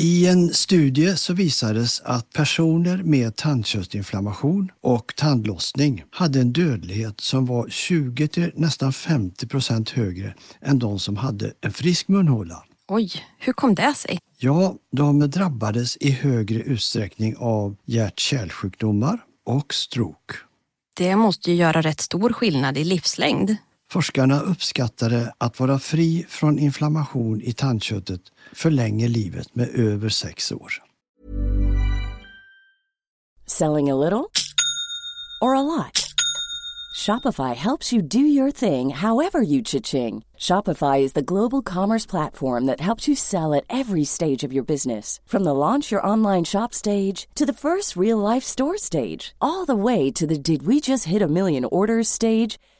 I en studie så visades att personer med tandköttsinflammation och tandlossning hade en dödlighet som var 20 till nästan 50 procent högre än de som hade en frisk munhåla. Oj, hur kom det sig? Ja, de drabbades i högre utsträckning av hjärt-kärlsjukdomar och stroke. Det måste ju göra rätt stor skillnad i livslängd. Forskarna uppskattade att vara fri från inflammation i tandköttet förlänger livet med över sex år. Selling a little or a lot? Shopify helps you do your thing however you cha-ching. Shopify is the global commerce platform that helps you sell at every stage of your business. From the launch your online shop stage to the first real life store stage, all the way to the did we just hit a million orders stage.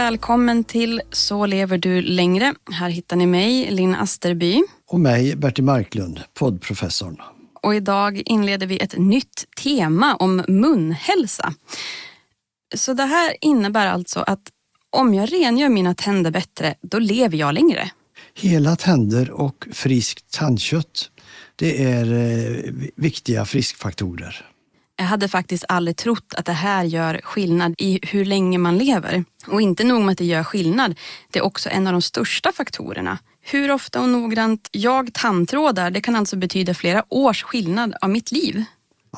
Välkommen till Så lever du längre. Här hittar ni mig, Linn Asterby. Och mig, Bertil Marklund, poddprofessorn. Och idag inleder vi ett nytt tema om munhälsa. Så det här innebär alltså att om jag rengör mina tänder bättre, då lever jag längre. Hela tänder och friskt tandkött, det är eh, viktiga friskfaktorer. Jag hade faktiskt aldrig trott att det här gör skillnad i hur länge man lever. Och inte nog med att det gör skillnad, det är också en av de största faktorerna. Hur ofta och noggrant jag tandtrådar, det kan alltså betyda flera års skillnad av mitt liv.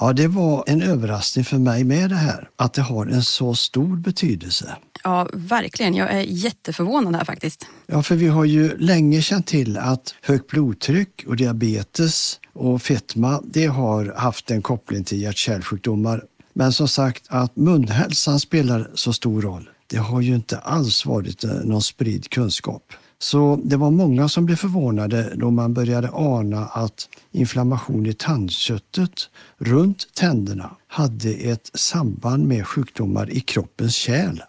Ja, det var en överraskning för mig med det här, att det har en så stor betydelse. Ja, verkligen. Jag är jätteförvånad här faktiskt. Ja, för vi har ju länge känt till att högt blodtryck och diabetes och fetma, det har haft en koppling till hjärt-kärlsjukdomar. Men som sagt, att munhälsan spelar så stor roll, det har ju inte alls varit eh, någon spridd kunskap. Så det var många som blev förvånade då man började ana att inflammation i tandköttet runt tänderna hade ett samband med sjukdomar i kroppens kärl.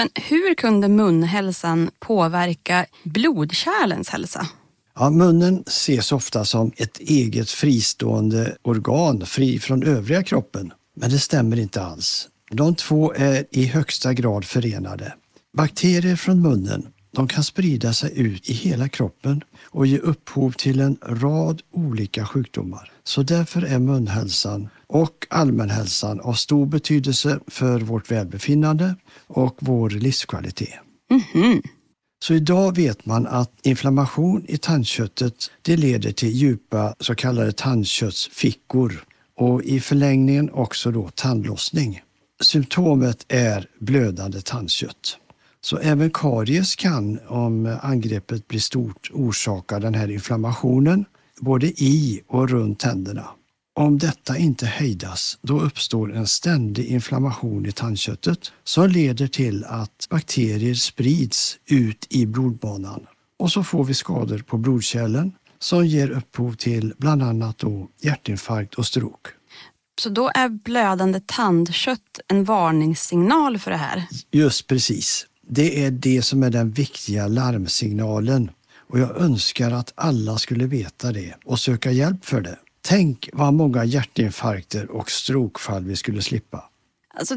Men hur kunde munhälsan påverka blodkärlens hälsa? Ja, munnen ses ofta som ett eget fristående organ, fri från övriga kroppen. Men det stämmer inte alls. De två är i högsta grad förenade. Bakterier från munnen de kan sprida sig ut i hela kroppen och ge upphov till en rad olika sjukdomar. Så därför är munhälsan och allmänhälsan av stor betydelse för vårt välbefinnande och vår livskvalitet. Mm -hmm. Så idag vet man att inflammation i tandköttet det leder till djupa så kallade tandköttsfickor och i förlängningen också då tandlossning. Symptomet är blödande tandkött. Så även karies kan, om angreppet blir stort, orsaka den här inflammationen både i och runt tänderna. Om detta inte hejdas, då uppstår en ständig inflammation i tandköttet som leder till att bakterier sprids ut i blodbanan. Och så får vi skador på blodkärlen som ger upphov till bland annat då hjärtinfarkt och stroke. Så då är blödande tandkött en varningssignal för det här? Just precis. Det är det som är den viktiga larmsignalen. Och jag önskar att alla skulle veta det och söka hjälp för det. Tänk vad många hjärtinfarkter och strokfall vi skulle slippa. Alltså,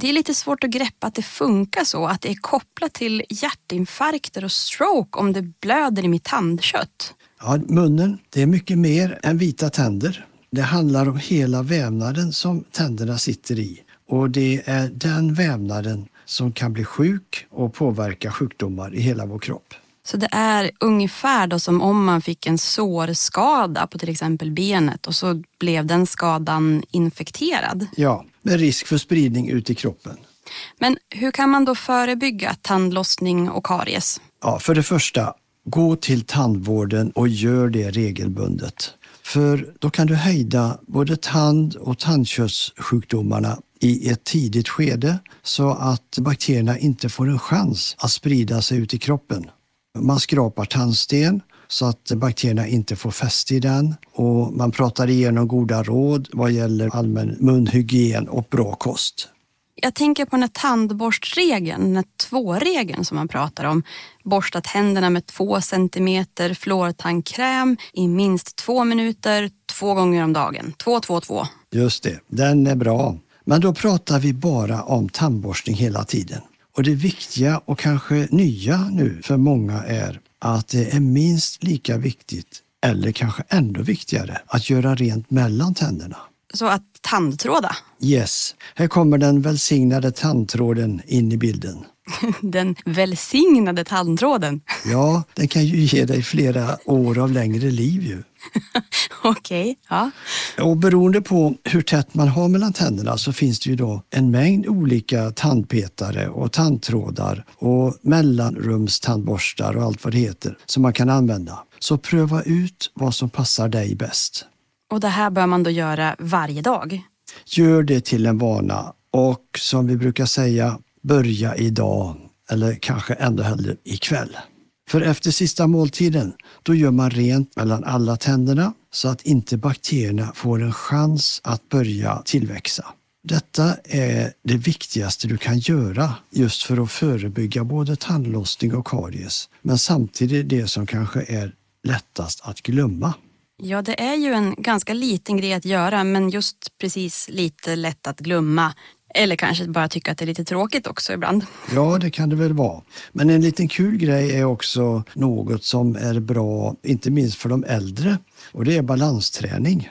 det är lite svårt att greppa att det funkar så, att det är kopplat till hjärtinfarkter och stroke om det blöder i mitt tandkött. Ja, munnen, det är mycket mer än vita tänder. Det handlar om hela vävnaden som tänderna sitter i och det är den vävnaden som kan bli sjuk och påverka sjukdomar i hela vår kropp. Så det är ungefär då som om man fick en sårskada på till exempel benet och så blev den skadan infekterad? Ja, med risk för spridning ut i kroppen. Men hur kan man då förebygga tandlossning och karies? Ja, för det första, gå till tandvården och gör det regelbundet. För då kan du hejda både tand och tandköttssjukdomarna i ett tidigt skede så att bakterierna inte får en chans att sprida sig ut i kroppen. Man skrapar tandsten så att bakterierna inte får fäste i den och man pratar igenom goda råd vad gäller allmän munhygien och bra kost. Jag tänker på den här tandborstregeln, den här tvåregeln som man pratar om. Borsta tänderna med två centimeter fluortandkräm i minst två minuter, två gånger om dagen. Två, två, två. Just det, den är bra. Men då pratar vi bara om tandborstning hela tiden. Och det viktiga och kanske nya nu för många är att det är minst lika viktigt, eller kanske ännu viktigare, att göra rent mellan tänderna. Så att tandtråda? Yes, här kommer den välsignade tandtråden in i bilden. Den välsignade tandtråden? Ja, den kan ju ge dig flera år av längre liv ju. Okej, okay, ja. Och beroende på hur tätt man har mellan tänderna så finns det ju då en mängd olika tandpetare och tandtrådar och mellanrumstandborstar och allt vad det heter som man kan använda. Så pröva ut vad som passar dig bäst. Och det här bör man då göra varje dag? Gör det till en vana och som vi brukar säga, börja idag eller kanske ändå hellre ikväll. För efter sista måltiden, då gör man rent mellan alla tänderna så att inte bakterierna får en chans att börja tillväxa. Detta är det viktigaste du kan göra just för att förebygga både tandlossning och karies, men samtidigt det som kanske är lättast att glömma. Ja, det är ju en ganska liten grej att göra, men just precis lite lätt att glömma. Eller kanske bara tycka att det är lite tråkigt också ibland. Ja, det kan det väl vara. Men en liten kul grej är också något som är bra, inte minst för de äldre, och det är balansträning.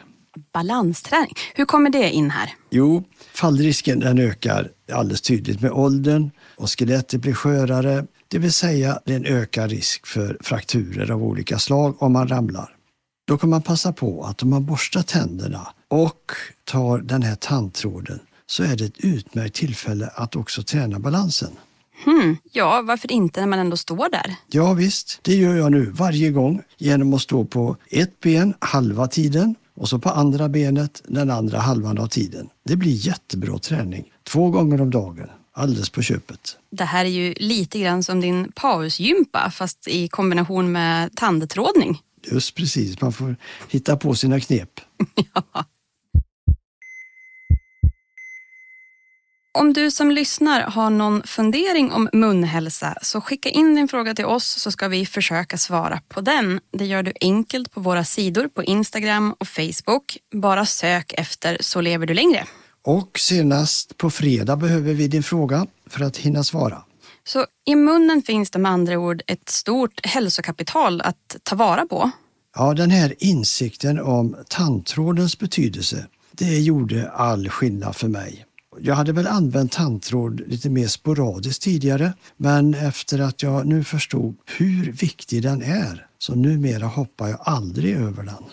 Balansträning, hur kommer det in här? Jo, fallrisken den ökar alldeles tydligt med åldern och skelettet blir skörare, det vill säga det är en ökad risk för frakturer av olika slag om man ramlar. Då kan man passa på att om man borstar tänderna och tar den här tandtråden så är det ett utmärkt tillfälle att också träna balansen. Hmm, ja, varför inte när man ändå står där? Ja visst, det gör jag nu varje gång genom att stå på ett ben halva tiden och så på andra benet den andra halvan av tiden. Det blir jättebra träning, två gånger om dagen, alldeles på köpet. Det här är ju lite grann som din pausgympa fast i kombination med tandtrådning. Just precis, man får hitta på sina knep. ja. Om du som lyssnar har någon fundering om munhälsa så skicka in din fråga till oss så ska vi försöka svara på den. Det gör du enkelt på våra sidor på Instagram och Facebook. Bara sök efter Så lever du längre. Och senast på fredag behöver vi din fråga för att hinna svara. Så i munnen finns det med andra ord ett stort hälsokapital att ta vara på. Ja, den här insikten om tandtrådens betydelse, det gjorde all skillnad för mig. Jag hade väl använt tandtråd lite mer sporadiskt tidigare, men efter att jag nu förstod hur viktig den är, så numera hoppar jag aldrig över den.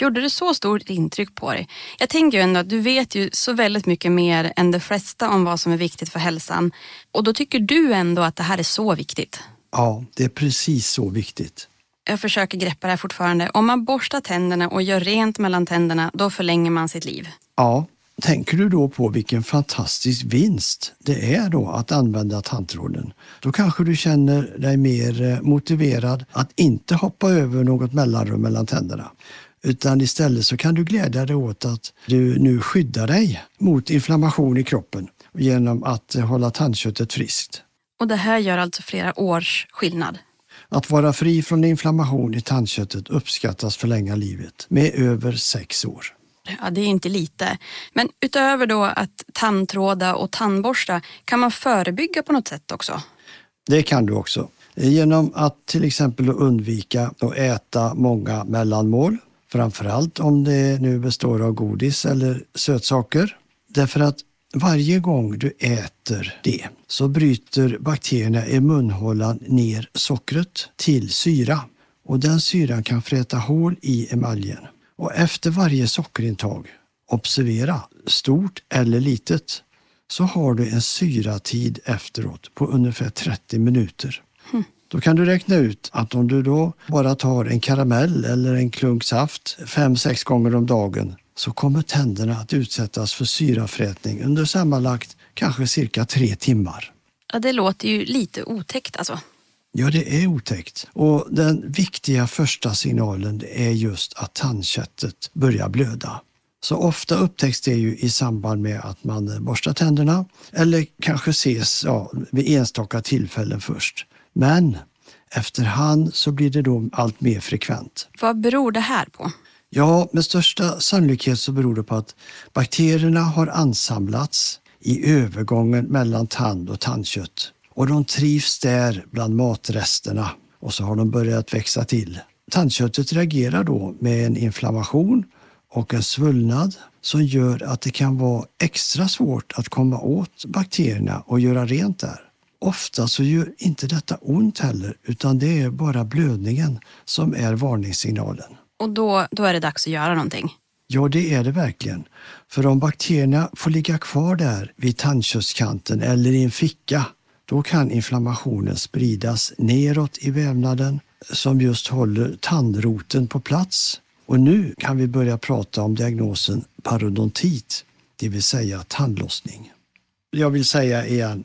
Gjorde det så stort intryck på dig? Jag tänker ju ändå att du vet ju så väldigt mycket mer än de flesta om vad som är viktigt för hälsan. Och då tycker du ändå att det här är så viktigt? Ja, det är precis så viktigt. Jag försöker greppa det här fortfarande. Om man borstar tänderna och gör rent mellan tänderna, då förlänger man sitt liv. Ja, Tänker du då på vilken fantastisk vinst det är då att använda tandtråden, då kanske du känner dig mer eh, motiverad att inte hoppa över något mellanrum mellan tänderna. Utan istället så kan du glädja dig åt att du nu skyddar dig mot inflammation i kroppen genom att hålla tandköttet friskt. Och det här gör alltså flera års skillnad? Att vara fri från inflammation i tandköttet uppskattas förlänga livet med över sex år. Ja, det är inte lite. Men utöver då att tandtråda och tandborsta, kan man förebygga på något sätt också? Det kan du också. Genom att till exempel undvika att äta många mellanmål, framförallt om det nu består av godis eller sötsaker. Därför att varje gång du äter det så bryter bakterierna i munhålan ner sockret till syra och den syran kan fräta hål i emaljen. Och efter varje sockerintag, observera stort eller litet, så har du en syratid efteråt på ungefär 30 minuter. Då kan du räkna ut att om du då bara tar en karamell eller en klunk saft fem, sex gånger om dagen så kommer tänderna att utsättas för syrafrätning under sammanlagt kanske cirka tre timmar. Ja, det låter ju lite otäckt alltså. Ja, det är otäckt. Och den viktiga första signalen är just att tandköttet börjar blöda. Så ofta upptäcks det ju i samband med att man borstar tänderna eller kanske ses ja, vid enstaka tillfällen först. Men efterhand så blir det då allt mer frekvent. Vad beror det här på? Ja, med största sannolikhet så beror det på att bakterierna har ansamlats i övergången mellan tand och tandkött och de trivs där bland matresterna och så har de börjat växa till. Tandköttet reagerar då med en inflammation och en svullnad som gör att det kan vara extra svårt att komma åt bakterierna och göra rent där. Ofta så gör inte detta ont heller utan det är bara blödningen som är varningssignalen. Och då, då är det dags att göra någonting? Ja, det är det verkligen. För om bakterierna får ligga kvar där vid tandköttskanten eller i en ficka, då kan inflammationen spridas neråt i vävnaden som just håller tandroten på plats. Och nu kan vi börja prata om diagnosen parodontit, det vill säga tandlossning. Jag vill säga igen,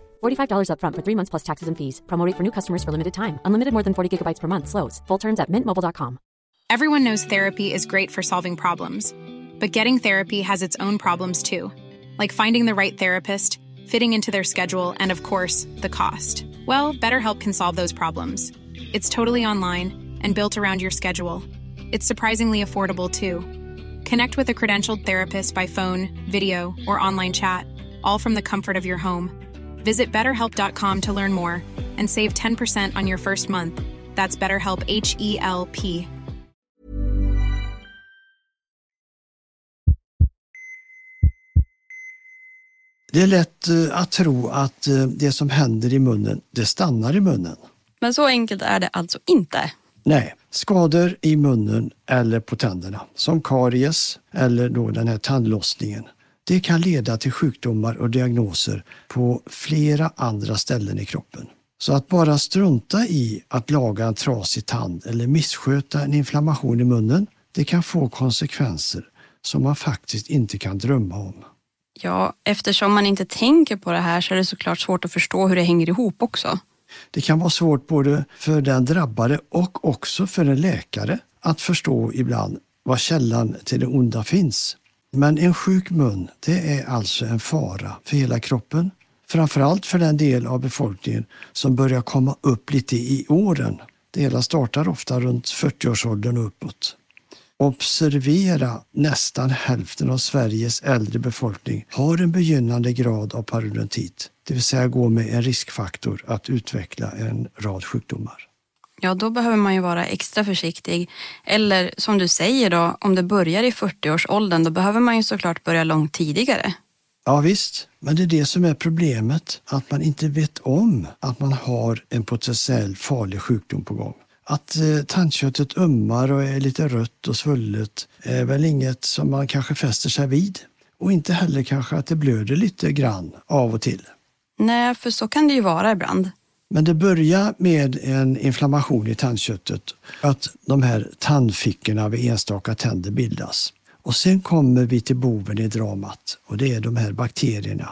$45 upfront for three months plus taxes and fees. Promo for new customers for limited time. Unlimited more than 40 gigabytes per month. Slows. Full terms at mintmobile.com. Everyone knows therapy is great for solving problems, but getting therapy has its own problems too, like finding the right therapist, fitting into their schedule, and of course, the cost. Well, BetterHelp can solve those problems. It's totally online and built around your schedule. It's surprisingly affordable too. Connect with a credentialed therapist by phone, video, or online chat, all from the comfort of your home. Visit betterhelp.com to learn more and save 10% on your first month. That's BetterHelp H E L P. Det är lätt eh, att tro att eh, det som händer i munnen, det stannar i munnen. Men så enkelt är det alltså inte. Nej, skador i munnen eller på tänderna, som karies eller då den här tandlossningen, det kan leda till sjukdomar och diagnoser på flera andra ställen i kroppen. Så att bara strunta i att laga en trasig tand eller missköta en inflammation i munnen, det kan få konsekvenser som man faktiskt inte kan drömma om. Ja, eftersom man inte tänker på det här så är det såklart svårt att förstå hur det hänger ihop också. Det kan vara svårt både för den drabbade och också för en läkare att förstå ibland var källan till det onda finns. Men en sjuk mun, det är alltså en fara för hela kroppen. Framförallt för den del av befolkningen som börjar komma upp lite i åren. Det hela startar ofta runt 40-årsåldern och uppåt. Observera, nästan hälften av Sveriges äldre befolkning har en begynnande grad av parodontit, det vill säga går med en riskfaktor att utveckla en rad sjukdomar. Ja, då behöver man ju vara extra försiktig. Eller som du säger då, om det börjar i 40-årsåldern, då behöver man ju såklart börja långt tidigare. Ja visst, men det är det som är problemet, att man inte vet om att man har en potentiell farlig sjukdom på gång. Att eh, tandköttet ömmar och är lite rött och svullet är väl inget som man kanske fäster sig vid. Och inte heller kanske att det blöder lite grann av och till. Nej, för så kan det ju vara ibland. Men det börjar med en inflammation i tandköttet, att de här tandfickorna vid enstaka tänder bildas. Och sen kommer vi till boven i dramat och det är de här bakterierna.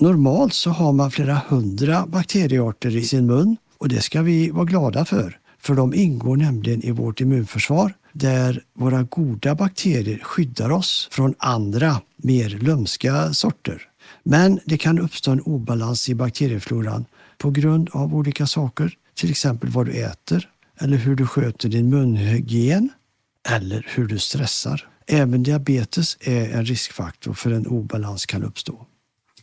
Normalt så har man flera hundra bakteriearter i sin mun och det ska vi vara glada för. För de ingår nämligen i vårt immunförsvar där våra goda bakterier skyddar oss från andra, mer lömska sorter. Men det kan uppstå en obalans i bakteriefloran på grund av olika saker, till exempel vad du äter eller hur du sköter din munhygien eller hur du stressar. Även diabetes är en riskfaktor för en obalans kan uppstå.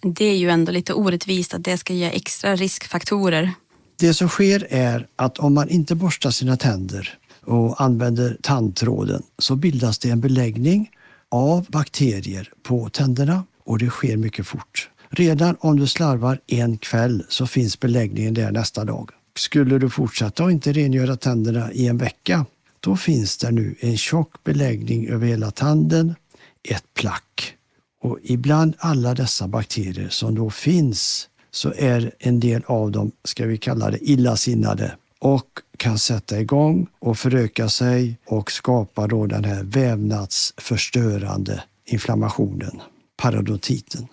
Det är ju ändå lite orättvist att det ska ge extra riskfaktorer. Det som sker är att om man inte borstar sina tänder och använder tandtråden så bildas det en beläggning av bakterier på tänderna och det sker mycket fort. Redan om du slarvar en kväll så finns beläggningen där nästa dag. Skulle du fortsätta att inte rengöra tänderna i en vecka, då finns det nu en tjock beläggning över hela tanden, ett plack. Och ibland alla dessa bakterier som då finns så är en del av dem, ska vi kalla det illasinnade och kan sätta igång och föröka sig och skapa då den här vävnadsförstörande inflammationen, parodontiten.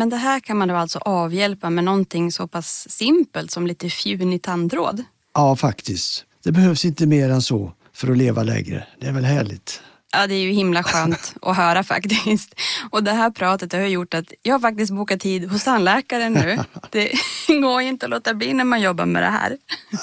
Men det här kan man då alltså avhjälpa med någonting så pass simpelt som lite fjunig tandtråd? Ja, faktiskt. Det behövs inte mer än så för att leva längre. Det är väl härligt? Ja, det är ju himla skönt att höra faktiskt. Och det här pratet har gjort att jag har faktiskt bokat tid hos tandläkaren nu. Det går ju inte att låta bli när man jobbar med det här.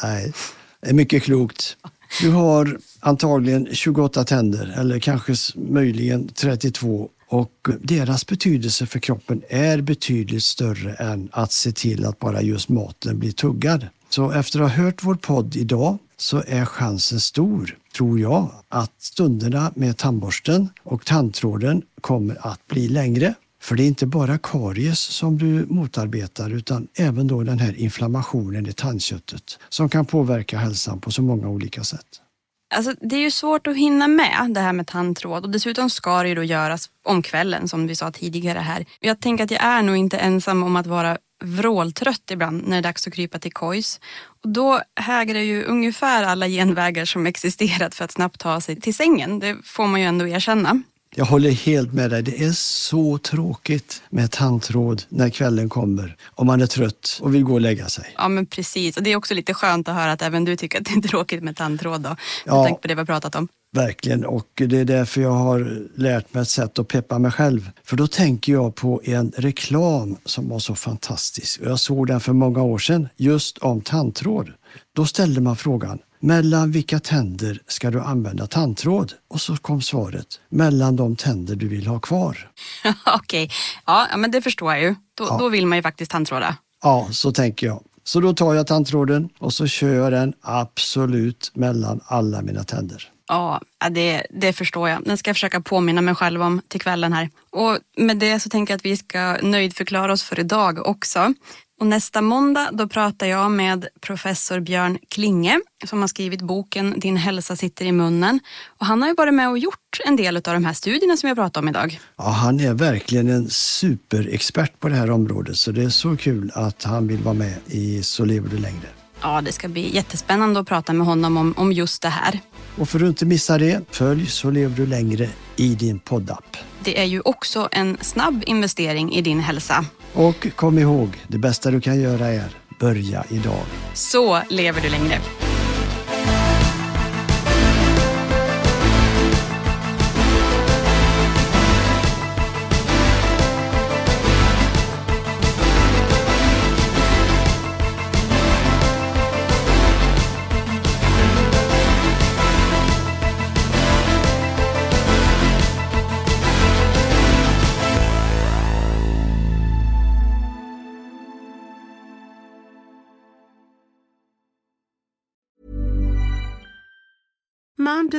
Nej, det är mycket klokt. Du har antagligen 28 tänder eller kanske möjligen 32 och deras betydelse för kroppen är betydligt större än att se till att bara just maten blir tuggad. Så efter att ha hört vår podd idag så är chansen stor, tror jag, att stunderna med tandborsten och tandtråden kommer att bli längre. För det är inte bara karies som du motarbetar utan även då den här inflammationen i tandköttet som kan påverka hälsan på så många olika sätt. Alltså, det är ju svårt att hinna med det här med tandtråd och dessutom ska det ju då göras om kvällen som vi sa tidigare här. Jag tänker att jag är nog inte ensam om att vara vråltrött ibland när det är dags att krypa till kojs. Och då hägrar ju ungefär alla genvägar som existerat för att snabbt ta sig till sängen. Det får man ju ändå erkänna. Jag håller helt med dig. Det är så tråkigt med tandtråd när kvällen kommer om man är trött och vill gå och lägga sig. Ja, men precis. Och det är också lite skönt att höra att även du tycker att det är tråkigt med tandtråd då. Med Ja. tanke på det vi har pratat om. Verkligen, och det är därför jag har lärt mig ett sätt att peppa mig själv. För då tänker jag på en reklam som var så fantastisk. Och Jag såg den för många år sedan, just om tandtråd. Då ställde man frågan, mellan vilka tänder ska du använda tandtråd? Och så kom svaret, mellan de tänder du vill ha kvar. Okej, ja ja, men det förstår jag ju. Då, Ja. då vill man ju faktiskt tandtråda. Ja, så tänker jag. Så då tar jag tandtråden och så kör jag den absolut mellan alla mina tänder. Ja, ja, det, det förstår jag. Den ska jag försöka påminna mig själv om till kvällen här. Och med det så tänker jag att vi ska nöjdförklara oss för idag också. Och nästa måndag då pratar jag med professor Björn Klinge som har skrivit boken Din hälsa sitter i munnen. Och han har ju varit med och gjort en del av de här studierna som vi har pratat om idag. Ja, han är verkligen en superexpert på det här området så det är så kul att han vill vara med i Så lever du längre. Ja, det ska bli jättespännande att prata med honom om, om just det här. Och för att inte missa det, följ Så lever du längre i din poddapp. Det är ju också en snabb investering i din hälsa. Och kom ihåg, det bästa du kan göra är börja idag. Så lever du längre.